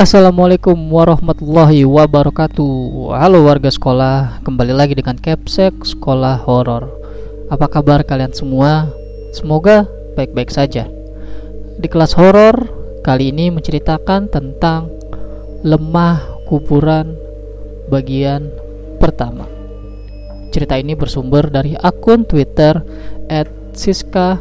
Assalamualaikum warahmatullahi wabarakatuh. Halo warga sekolah Kembali lagi dengan Capsek Sekolah Horor. Apa kabar kalian semua? Semoga baik-baik saja. Di kelas horor Kali ini menceritakan tentang Lemah kuburan Bagian pertama. Cerita ini bersumber dari akun Twitter At Siska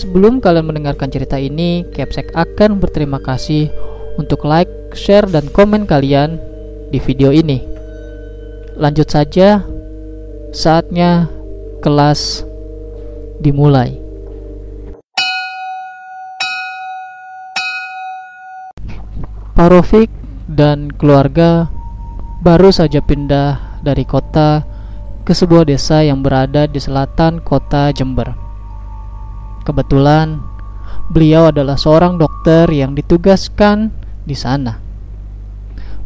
Sebelum kalian mendengarkan cerita ini, Capsek akan berterima kasih untuk like, share, dan komen kalian di video ini. Lanjut saja, saatnya kelas dimulai. Parofik dan keluarga baru saja pindah dari kota ke sebuah desa yang berada di selatan kota Jember. Kebetulan beliau adalah seorang dokter yang ditugaskan di sana.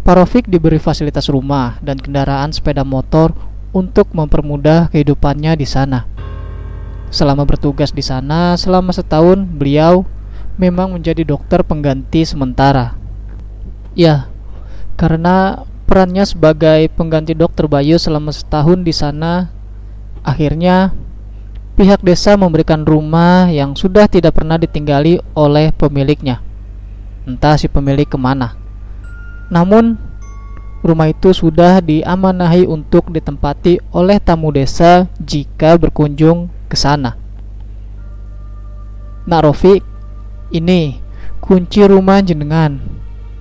Parofik diberi fasilitas rumah dan kendaraan sepeda motor untuk mempermudah kehidupannya di sana. Selama bertugas di sana selama setahun, beliau memang menjadi dokter pengganti sementara. Ya, karena perannya sebagai pengganti dokter Bayu selama setahun di sana, akhirnya pihak desa memberikan rumah yang sudah tidak pernah ditinggali oleh pemiliknya. Entah si pemilik ke mana. Namun, rumah itu sudah diamanahi untuk ditempati oleh tamu desa jika berkunjung ke sana. Nak Rofi, ini kunci rumah jenengan.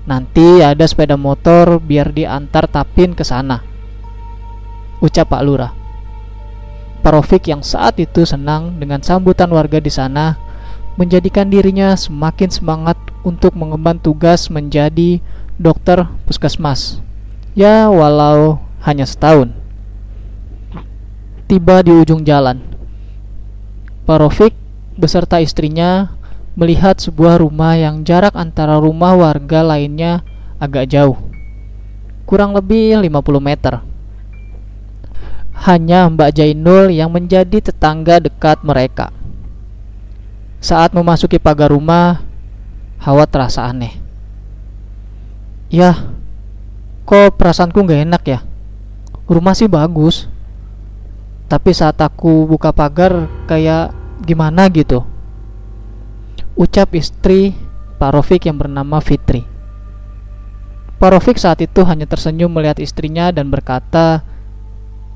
Nanti ada sepeda motor biar diantar Tapin ke sana. Ucap Pak Lurah. Parofik yang saat itu senang dengan sambutan warga di sana menjadikan dirinya semakin semangat untuk mengemban tugas menjadi dokter puskesmas. Ya, walau hanya setahun. Tiba di ujung jalan, Parofik beserta istrinya melihat sebuah rumah yang jarak antara rumah warga lainnya agak jauh. Kurang lebih 50 meter hanya Mbak Jainul yang menjadi tetangga dekat mereka. Saat memasuki pagar rumah, Hawa terasa aneh. Ya, kok perasaanku gak enak ya? Rumah sih bagus. Tapi saat aku buka pagar kayak gimana gitu. Ucap istri Pak Rofik yang bernama Fitri. Pak Rofik saat itu hanya tersenyum melihat istrinya dan berkata,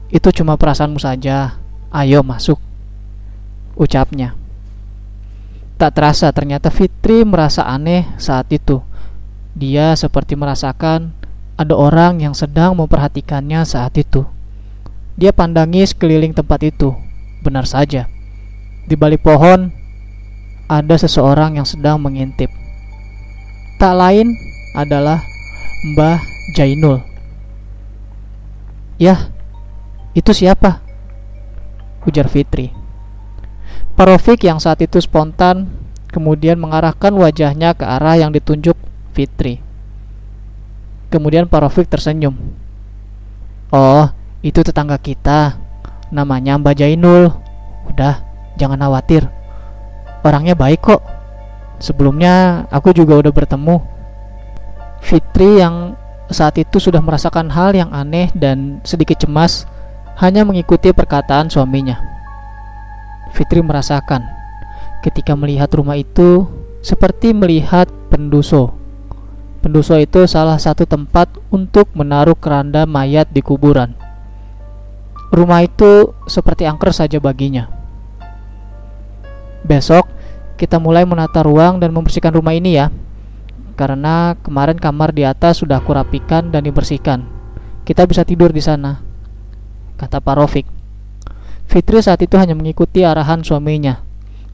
itu cuma perasaanmu saja. Ayo masuk. Ucapnya. Tak terasa ternyata Fitri merasa aneh saat itu. Dia seperti merasakan ada orang yang sedang memperhatikannya saat itu. Dia pandangi sekeliling tempat itu. Benar saja. Di balik pohon ada seseorang yang sedang mengintip. Tak lain adalah Mbah Jainul. Yah, itu siapa? Ujar Fitri. Parofik yang saat itu spontan kemudian mengarahkan wajahnya ke arah yang ditunjuk Fitri. Kemudian Parofik tersenyum. Oh, itu tetangga kita. Namanya Mbak Jainul. Udah, jangan khawatir. Orangnya baik kok. Sebelumnya aku juga udah bertemu. Fitri yang saat itu sudah merasakan hal yang aneh dan sedikit cemas hanya mengikuti perkataan suaminya. Fitri merasakan ketika melihat rumah itu seperti melihat penduso. Penduso itu salah satu tempat untuk menaruh keranda mayat di kuburan. Rumah itu seperti angker saja baginya. Besok kita mulai menata ruang dan membersihkan rumah ini ya. Karena kemarin kamar di atas sudah aku rapikan dan dibersihkan. Kita bisa tidur di sana kata Pak Rofik. Fitri saat itu hanya mengikuti arahan suaminya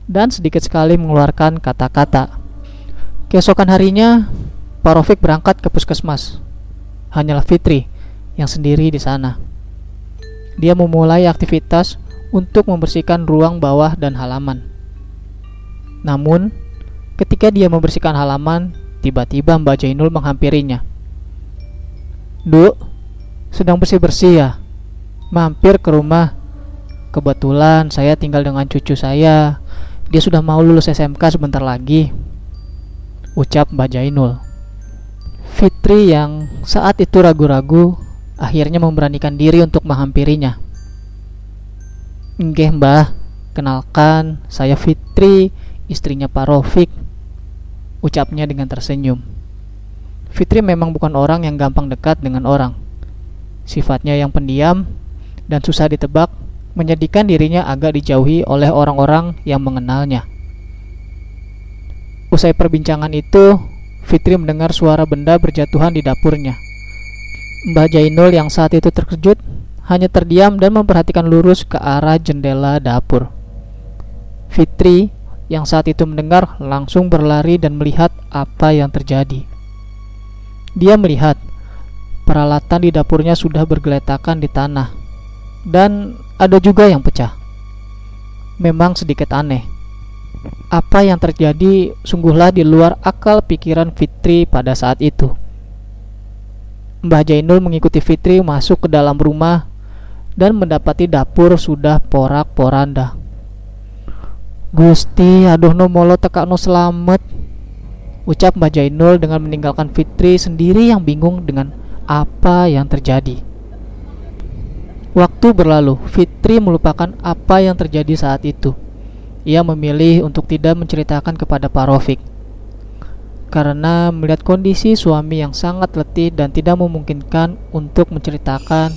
dan sedikit sekali mengeluarkan kata-kata. Keesokan harinya, Pak Rofik berangkat ke puskesmas. Hanyalah Fitri yang sendiri di sana. Dia memulai aktivitas untuk membersihkan ruang bawah dan halaman. Namun, ketika dia membersihkan halaman, tiba-tiba Mbak Jainul menghampirinya. Duk, sedang bersih-bersih ya? Mampir ke rumah. Kebetulan saya tinggal dengan cucu saya. Dia sudah mau lulus SMK sebentar lagi. Ucap Mbak Jainul. Fitri yang saat itu ragu-ragu akhirnya memberanikan diri untuk menghampirinya. Nggih mbah, kenalkan saya Fitri, istrinya Pak Rofik. Ucapnya dengan tersenyum. Fitri memang bukan orang yang gampang dekat dengan orang. Sifatnya yang pendiam dan susah ditebak menjadikan dirinya agak dijauhi oleh orang-orang yang mengenalnya. Usai perbincangan itu, Fitri mendengar suara benda berjatuhan di dapurnya. Mbah Jainul yang saat itu terkejut hanya terdiam dan memperhatikan lurus ke arah jendela dapur. Fitri yang saat itu mendengar langsung berlari dan melihat apa yang terjadi. Dia melihat peralatan di dapurnya sudah bergeletakan di tanah dan ada juga yang pecah. Memang sedikit aneh. Apa yang terjadi sungguhlah di luar akal pikiran Fitri pada saat itu. Mbah Jainul mengikuti Fitri masuk ke dalam rumah dan mendapati dapur sudah porak-poranda. Gusti, aduh no molo teka no selamat. Ucap Mbah Jainul dengan meninggalkan Fitri sendiri yang bingung dengan apa yang terjadi. Waktu berlalu, Fitri melupakan apa yang terjadi saat itu. Ia memilih untuk tidak menceritakan kepada Pak Rofik karena melihat kondisi suami yang sangat letih dan tidak memungkinkan untuk menceritakan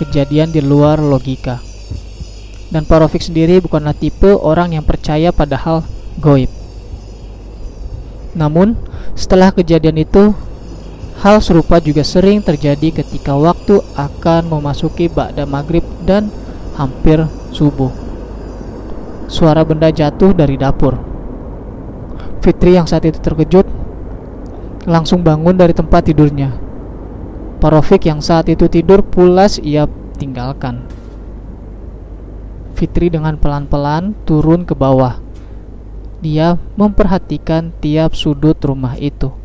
kejadian di luar logika. Dan Parofik sendiri bukanlah tipe orang yang percaya pada hal goib. Namun, setelah kejadian itu, hal serupa juga sering terjadi ketika waktu akan memasuki Ba'da Maghrib dan hampir subuh. Suara benda jatuh dari dapur. Fitri yang saat itu terkejut langsung bangun dari tempat tidurnya. Parofik yang saat itu tidur pulas ia tinggalkan. Fitri dengan pelan-pelan turun ke bawah. Dia memperhatikan tiap sudut rumah itu.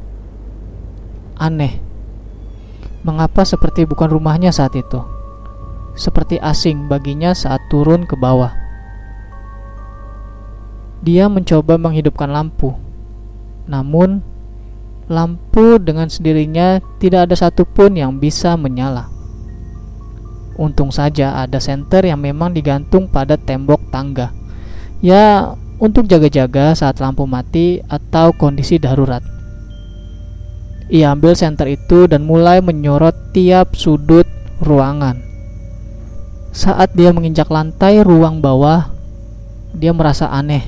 Aneh. Mengapa seperti bukan rumahnya saat itu? Seperti asing baginya saat turun ke bawah. Dia mencoba menghidupkan lampu. Namun lampu dengan sendirinya tidak ada satupun yang bisa menyala. Untung saja ada senter yang memang digantung pada tembok tangga. Ya, untuk jaga-jaga saat lampu mati atau kondisi darurat. Ia ambil senter itu dan mulai menyorot tiap sudut ruangan. Saat dia menginjak lantai ruang bawah, dia merasa aneh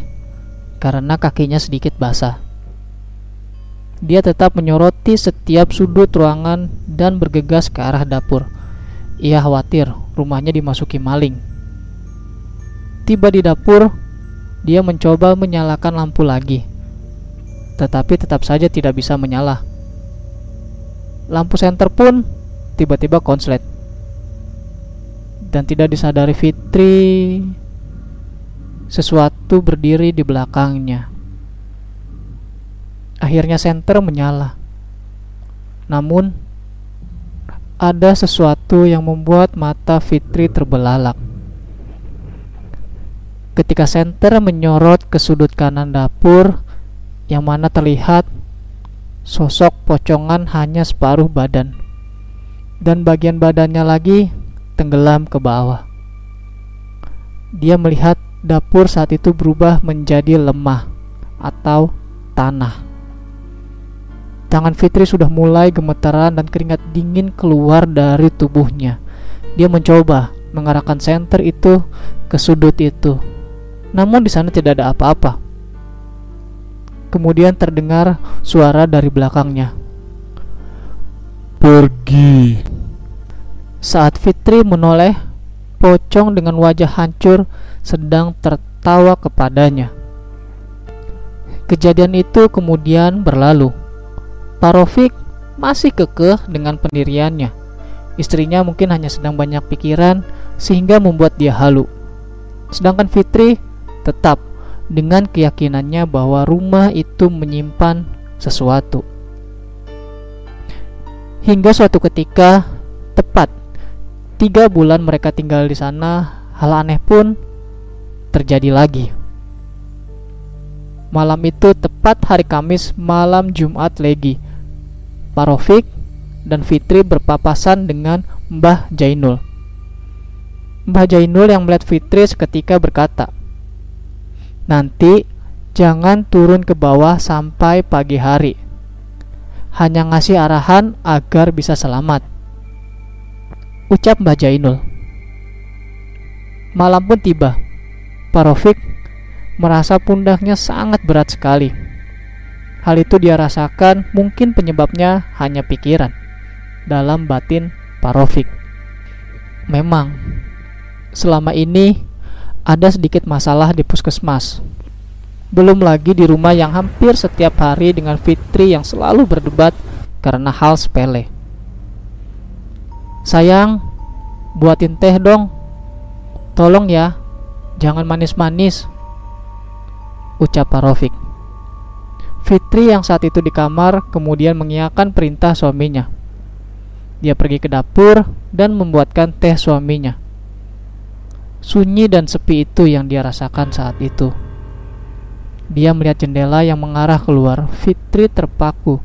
karena kakinya sedikit basah. Dia tetap menyoroti setiap sudut ruangan dan bergegas ke arah dapur. Ia khawatir rumahnya dimasuki maling. Tiba di dapur, dia mencoba menyalakan lampu lagi, tetapi tetap saja tidak bisa menyala. Lampu senter pun tiba-tiba konslet, dan tidak disadari Fitri, sesuatu berdiri di belakangnya. Akhirnya senter menyala. Namun, ada sesuatu yang membuat mata Fitri terbelalak. Ketika senter menyorot ke sudut kanan dapur, yang mana terlihat sosok pocongan hanya separuh badan, dan bagian badannya lagi tenggelam ke bawah. Dia melihat dapur saat itu berubah menjadi lemah atau tanah. Tangan Fitri sudah mulai gemetaran dan keringat dingin keluar dari tubuhnya. Dia mencoba mengarahkan senter itu ke sudut itu. Namun di sana tidak ada apa-apa. Kemudian terdengar suara dari belakangnya. Pergi. Saat Fitri menoleh, pocong dengan wajah hancur sedang tertawa kepadanya. Kejadian itu kemudian berlalu. Pak Rofik masih kekeh dengan pendiriannya. Istrinya mungkin hanya sedang banyak pikiran sehingga membuat dia halu. Sedangkan Fitri tetap dengan keyakinannya bahwa rumah itu menyimpan sesuatu. Hingga suatu ketika, tepat tiga bulan mereka tinggal di sana, hal aneh pun terjadi lagi. Malam itu tepat hari Kamis malam Jumat Legi Parofik dan Fitri berpapasan dengan Mbah Jainul. Mbah Jainul yang melihat Fitri seketika berkata, "Nanti jangan turun ke bawah sampai pagi hari. Hanya ngasih arahan agar bisa selamat." Ucap Mbah Jainul. Malam pun tiba. Parofik merasa pundaknya sangat berat sekali. Hal itu dia rasakan mungkin penyebabnya hanya pikiran dalam batin Parofik. Memang, selama ini ada sedikit masalah di puskesmas. Belum lagi di rumah yang hampir setiap hari dengan Fitri yang selalu berdebat karena hal sepele. Sayang, buatin teh dong. Tolong ya, jangan manis-manis. Ucap Parofik. Fitri yang saat itu di kamar kemudian mengiyakan perintah suaminya. Dia pergi ke dapur dan membuatkan teh suaminya. Sunyi dan sepi itu yang dia rasakan saat itu. Dia melihat jendela yang mengarah keluar. Fitri terpaku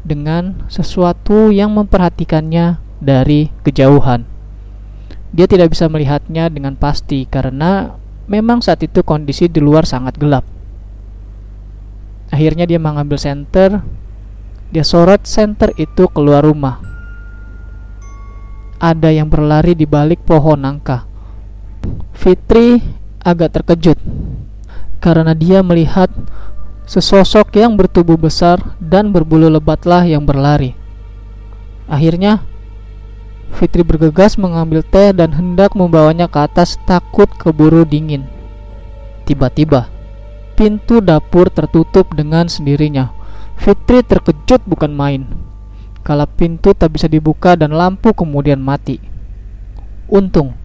dengan sesuatu yang memperhatikannya dari kejauhan. Dia tidak bisa melihatnya dengan pasti karena memang saat itu kondisi di luar sangat gelap. Akhirnya dia mengambil senter. Dia sorot senter itu keluar rumah ada yang berlari di balik pohon nangka. Fitri agak terkejut karena dia melihat sesosok yang bertubuh besar dan berbulu lebatlah yang berlari. Akhirnya, Fitri bergegas mengambil teh dan hendak membawanya ke atas takut keburu dingin. Tiba-tiba, pintu dapur tertutup dengan sendirinya. Fitri terkejut bukan main kala pintu tak bisa dibuka dan lampu kemudian mati. Untung,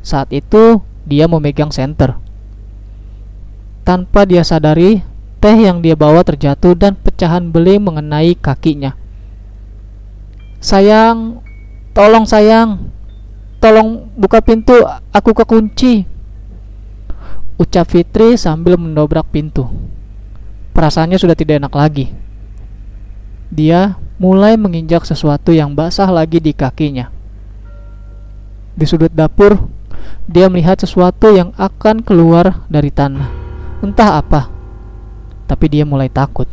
saat itu dia memegang senter. Tanpa dia sadari, teh yang dia bawa terjatuh dan pecahan beling mengenai kakinya. Sayang, tolong sayang, tolong buka pintu, aku kekunci. Ucap Fitri sambil mendobrak pintu. Perasaannya sudah tidak enak lagi. Dia mulai menginjak sesuatu yang basah lagi di kakinya. Di sudut dapur, dia melihat sesuatu yang akan keluar dari tanah. Entah apa, tapi dia mulai takut.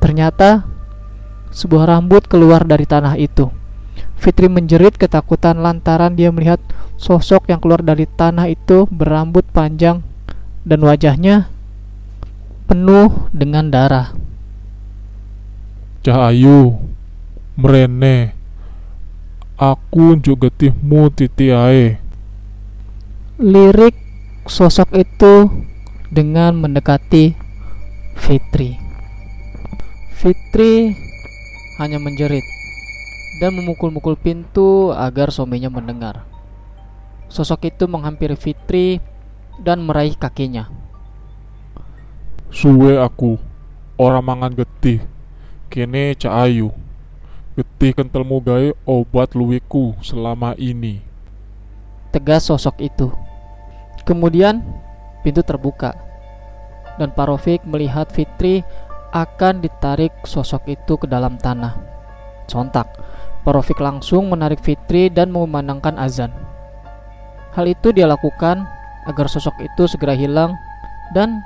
Ternyata, sebuah rambut keluar dari tanah itu. Fitri menjerit ketakutan lantaran dia melihat sosok yang keluar dari tanah itu berambut panjang dan wajahnya penuh dengan darah. Cahayu Merene Aku juga getihmu titi ae Lirik sosok itu dengan mendekati Fitri Fitri hanya menjerit dan memukul-mukul pintu agar suaminya mendengar. Sosok itu menghampiri Fitri dan meraih kakinya. Suwe aku, orang mangan getih kene Ayu getih kentalmu gawe obat luwiku selama ini. Tegas sosok itu. Kemudian pintu terbuka. Dan Parofik melihat Fitri akan ditarik sosok itu ke dalam tanah. Sontak Parofik langsung menarik Fitri dan memandangkan azan. Hal itu dia lakukan agar sosok itu segera hilang dan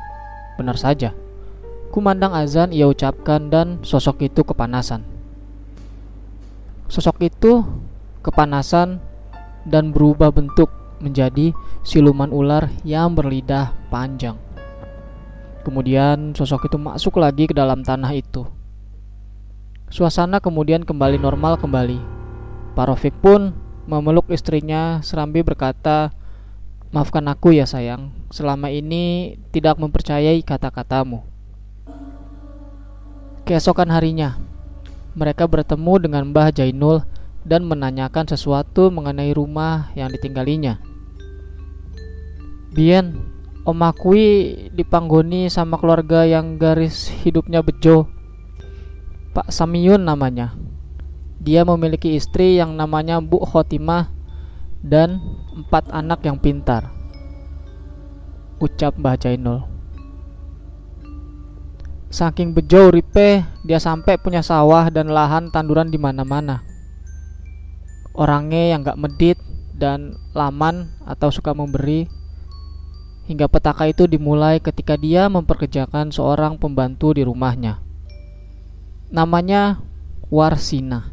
benar saja. Kumandang azan ia ucapkan dan sosok itu kepanasan. Sosok itu kepanasan dan berubah bentuk menjadi siluman ular yang berlidah panjang. Kemudian sosok itu masuk lagi ke dalam tanah itu. Suasana kemudian kembali normal kembali. Parofik pun memeluk istrinya serambi berkata, Maafkan aku ya sayang, selama ini tidak mempercayai kata-katamu. Keesokan harinya, mereka bertemu dengan Mbah Jainul dan menanyakan sesuatu mengenai rumah yang ditinggalinya. Bien, Om Akui dipanggoni sama keluarga yang garis hidupnya bejo. Pak Samiyun namanya. Dia memiliki istri yang namanya Bu Khotimah dan empat anak yang pintar. Ucap Mbah Jainul. Saking bejo uripe, dia sampai punya sawah dan lahan tanduran di mana-mana. Orangnya yang gak medit dan laman atau suka memberi hingga petaka itu dimulai ketika dia memperkerjakan seorang pembantu di rumahnya. Namanya Warsina.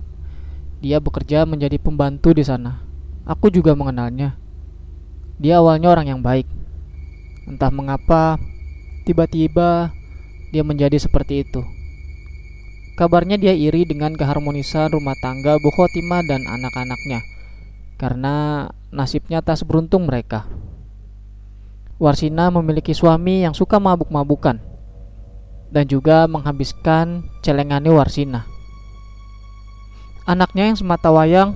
Dia bekerja menjadi pembantu di sana. Aku juga mengenalnya. Dia awalnya orang yang baik. Entah mengapa, tiba-tiba dia menjadi seperti itu. Kabarnya dia iri dengan keharmonisan rumah tangga Bu Khotimah dan anak-anaknya karena nasibnya tak seberuntung mereka. Warsina memiliki suami yang suka mabuk-mabukan dan juga menghabiskan celengannya Warsina. Anaknya yang semata wayang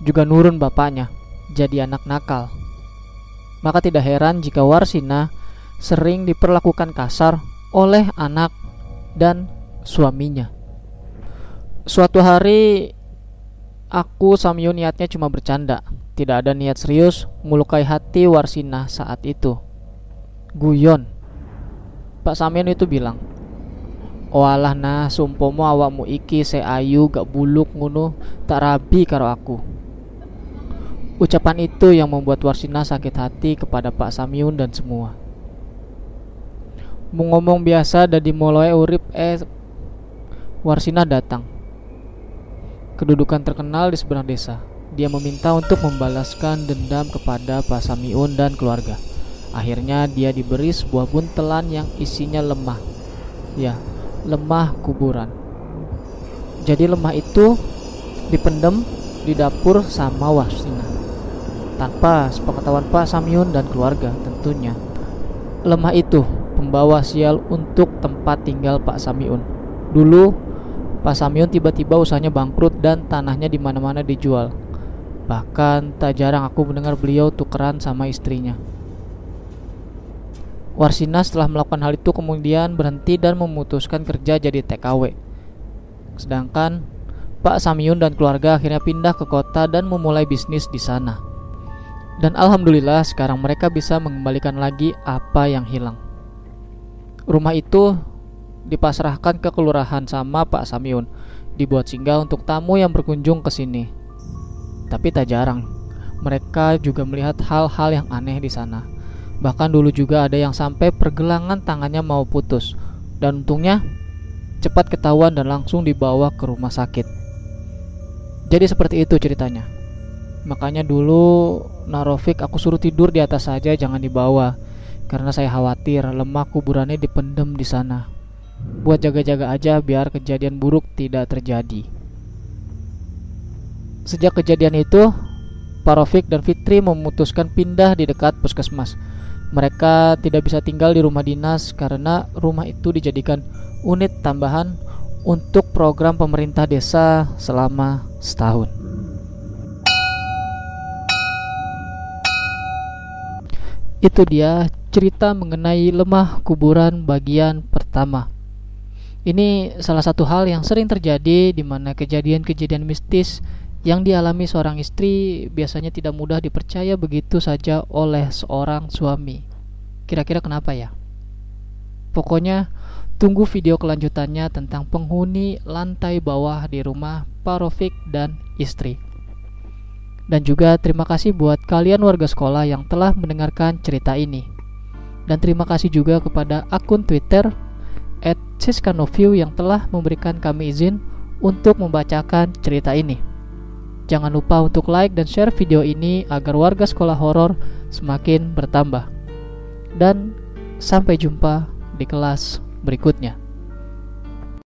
juga nurun bapaknya, jadi anak nakal. Maka tidak heran jika Warsina sering diperlakukan kasar oleh anak dan suaminya. Suatu hari aku Samyun niatnya cuma bercanda, tidak ada niat serius melukai hati Warsina saat itu. Guyon. Pak Samyun itu bilang, Walah nah sumpomo awakmu iki se ayu gak buluk ngono tak rabi karo aku. Ucapan itu yang membuat Warsina sakit hati kepada Pak Samyun dan semua. Ngomong biasa dan dimulai urip eh Warsina datang. Kedudukan terkenal di seberang desa. Dia meminta untuk membalaskan dendam kepada Pak Samyun dan keluarga. Akhirnya dia diberi sebuah buntelan yang isinya lemah. Ya, lemah kuburan. Jadi lemah itu dipendam di dapur sama Wasina tanpa sepengetahuan Pak Samyun dan keluarga tentunya. Lemah itu pembawa sial untuk tempat tinggal Pak Samyun. Dulu Pak Samyun tiba-tiba usahanya bangkrut dan tanahnya di mana-mana dijual. Bahkan tak jarang aku mendengar beliau tukeran sama istrinya. Warsina setelah melakukan hal itu kemudian berhenti dan memutuskan kerja jadi TKW. Sedangkan Pak Samyun dan keluarga akhirnya pindah ke kota dan memulai bisnis di sana. Dan alhamdulillah sekarang mereka bisa mengembalikan lagi apa yang hilang. Rumah itu dipasrahkan ke kelurahan sama Pak Samyun, dibuat singgah untuk tamu yang berkunjung ke sini. Tapi tak jarang mereka juga melihat hal-hal yang aneh di sana. Bahkan dulu juga ada yang sampai pergelangan tangannya mau putus. Dan untungnya cepat ketahuan dan langsung dibawa ke rumah sakit. Jadi seperti itu ceritanya. Makanya dulu Narofik aku suruh tidur di atas saja jangan dibawa Karena saya khawatir lemah kuburannya dipendem di sana. Buat jaga-jaga aja biar kejadian buruk tidak terjadi. Sejak kejadian itu Parofik dan Fitri memutuskan pindah di dekat puskesmas. Mereka tidak bisa tinggal di rumah dinas karena rumah itu dijadikan unit tambahan untuk program pemerintah desa selama setahun. Itu dia cerita mengenai lemah kuburan bagian pertama. Ini salah satu hal yang sering terjadi di mana kejadian-kejadian mistis yang dialami seorang istri biasanya tidak mudah dipercaya begitu saja oleh seorang suami. Kira-kira kenapa ya? Pokoknya tunggu video kelanjutannya tentang penghuni lantai bawah di rumah Parofik dan istri. Dan juga terima kasih buat kalian warga sekolah yang telah mendengarkan cerita ini. Dan terima kasih juga kepada akun Twitter @siskanoview yang telah memberikan kami izin untuk membacakan cerita ini. Jangan lupa untuk like dan share video ini agar warga sekolah horor semakin bertambah. Dan sampai jumpa di kelas berikutnya.